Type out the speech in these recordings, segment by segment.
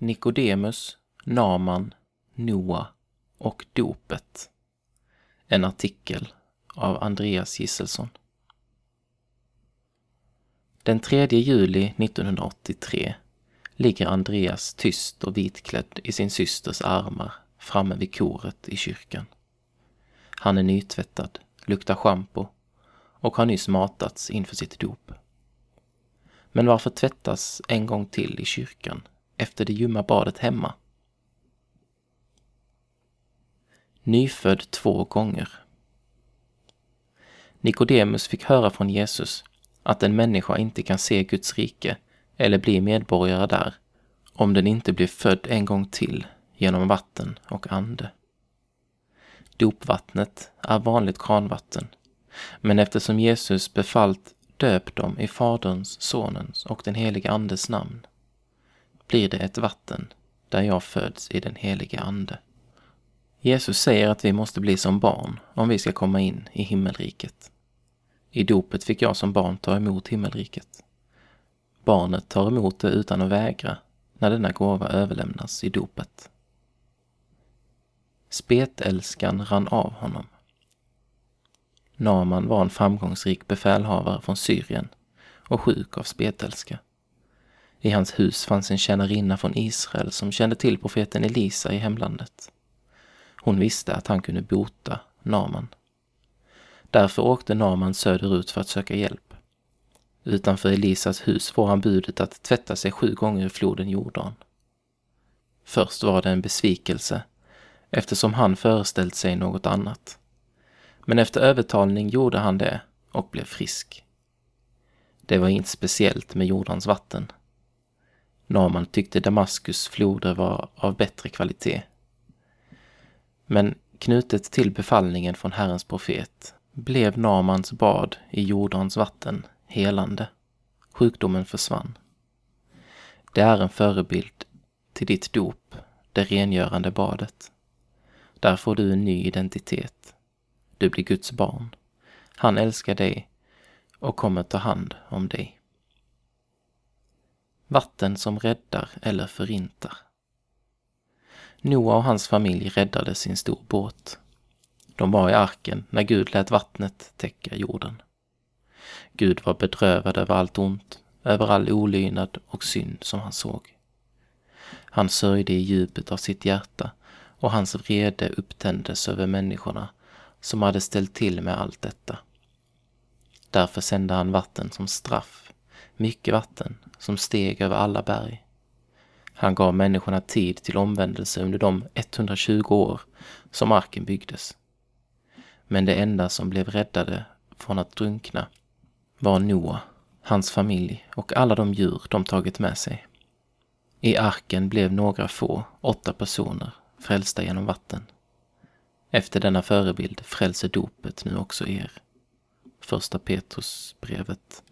Nikodemus, Naman, Noa och dopet. En artikel av Andreas Gisselsson. Den 3 juli 1983 ligger Andreas tyst och vitklädd i sin systers armar framme vid koret i kyrkan. Han är nytvättad, luktar schampo och har nyss matats inför sitt dop. Men varför tvättas en gång till i kyrkan efter det ljumma badet hemma? Nyfödd två gånger. Nikodemus fick höra från Jesus att en människa inte kan se Guds rike eller bli medborgare där om den inte blir född en gång till genom vatten och ande. Dopvattnet är vanligt kranvatten, men eftersom Jesus befallt döp dem i Faderns, Sonens och den helige Andes namn, blir det ett vatten där jag föds i den helige Ande. Jesus säger att vi måste bli som barn om vi ska komma in i himmelriket. I dopet fick jag som barn ta emot himmelriket. Barnet tar emot det utan att vägra när denna gåva överlämnas i dopet. Spetälskan rann av honom. Naman var en framgångsrik befälhavare från Syrien och sjuk av spetälska. I hans hus fanns en tjänarinna från Israel som kände till profeten Elisa i hemlandet. Hon visste att han kunde bota Naman. Därför åkte Naman söderut för att söka hjälp. Utanför Elisas hus får han budet att tvätta sig sju gånger i floden Jordan. Först var det en besvikelse eftersom han föreställt sig något annat. Men efter övertalning gjorde han det och blev frisk. Det var inget speciellt med Jordans vatten. Naman tyckte Damaskus floder var av bättre kvalitet. Men knutet till befallningen från Herrens profet blev Namans bad i Jordans vatten helande. Sjukdomen försvann. Det är en förebild till ditt dop, det rengörande badet. Där får du en ny identitet. Du blir Guds barn. Han älskar dig och kommer ta hand om dig. Vatten som räddar eller förintar. Noa och hans familj räddade sin stor båt. De var i arken när Gud lät vattnet täcka jorden. Gud var bedrövad över allt ont, över all olydnad och synd som han såg. Han sörjde i djupet av sitt hjärta och hans vrede upptändes över människorna som hade ställt till med allt detta. Därför sände han vatten som straff, mycket vatten som steg över alla berg. Han gav människorna tid till omvändelse under de 120 år som arken byggdes. Men det enda som blev räddade från att drunkna var Noa, hans familj och alla de djur de tagit med sig. I arken blev några få, åtta personer, frälsta genom vatten. Efter denna förebild frälser dopet nu också er. Första Petrusbrevet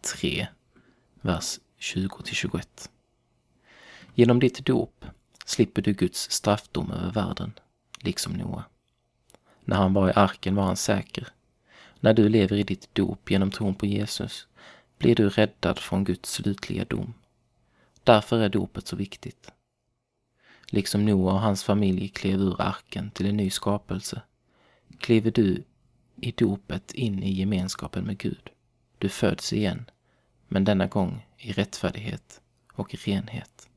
3, vers 20-21. Genom ditt dop slipper du Guds straffdom över världen, liksom Noa. När han var i arken var han säker. När du lever i ditt dop genom tron på Jesus blir du räddad från Guds slutliga dom. Därför är dopet så viktigt. Liksom Noa och hans familj klev ur arken till en ny skapelse, kliver du i dopet in i gemenskapen med Gud. Du föds igen, men denna gång i rättfärdighet och renhet.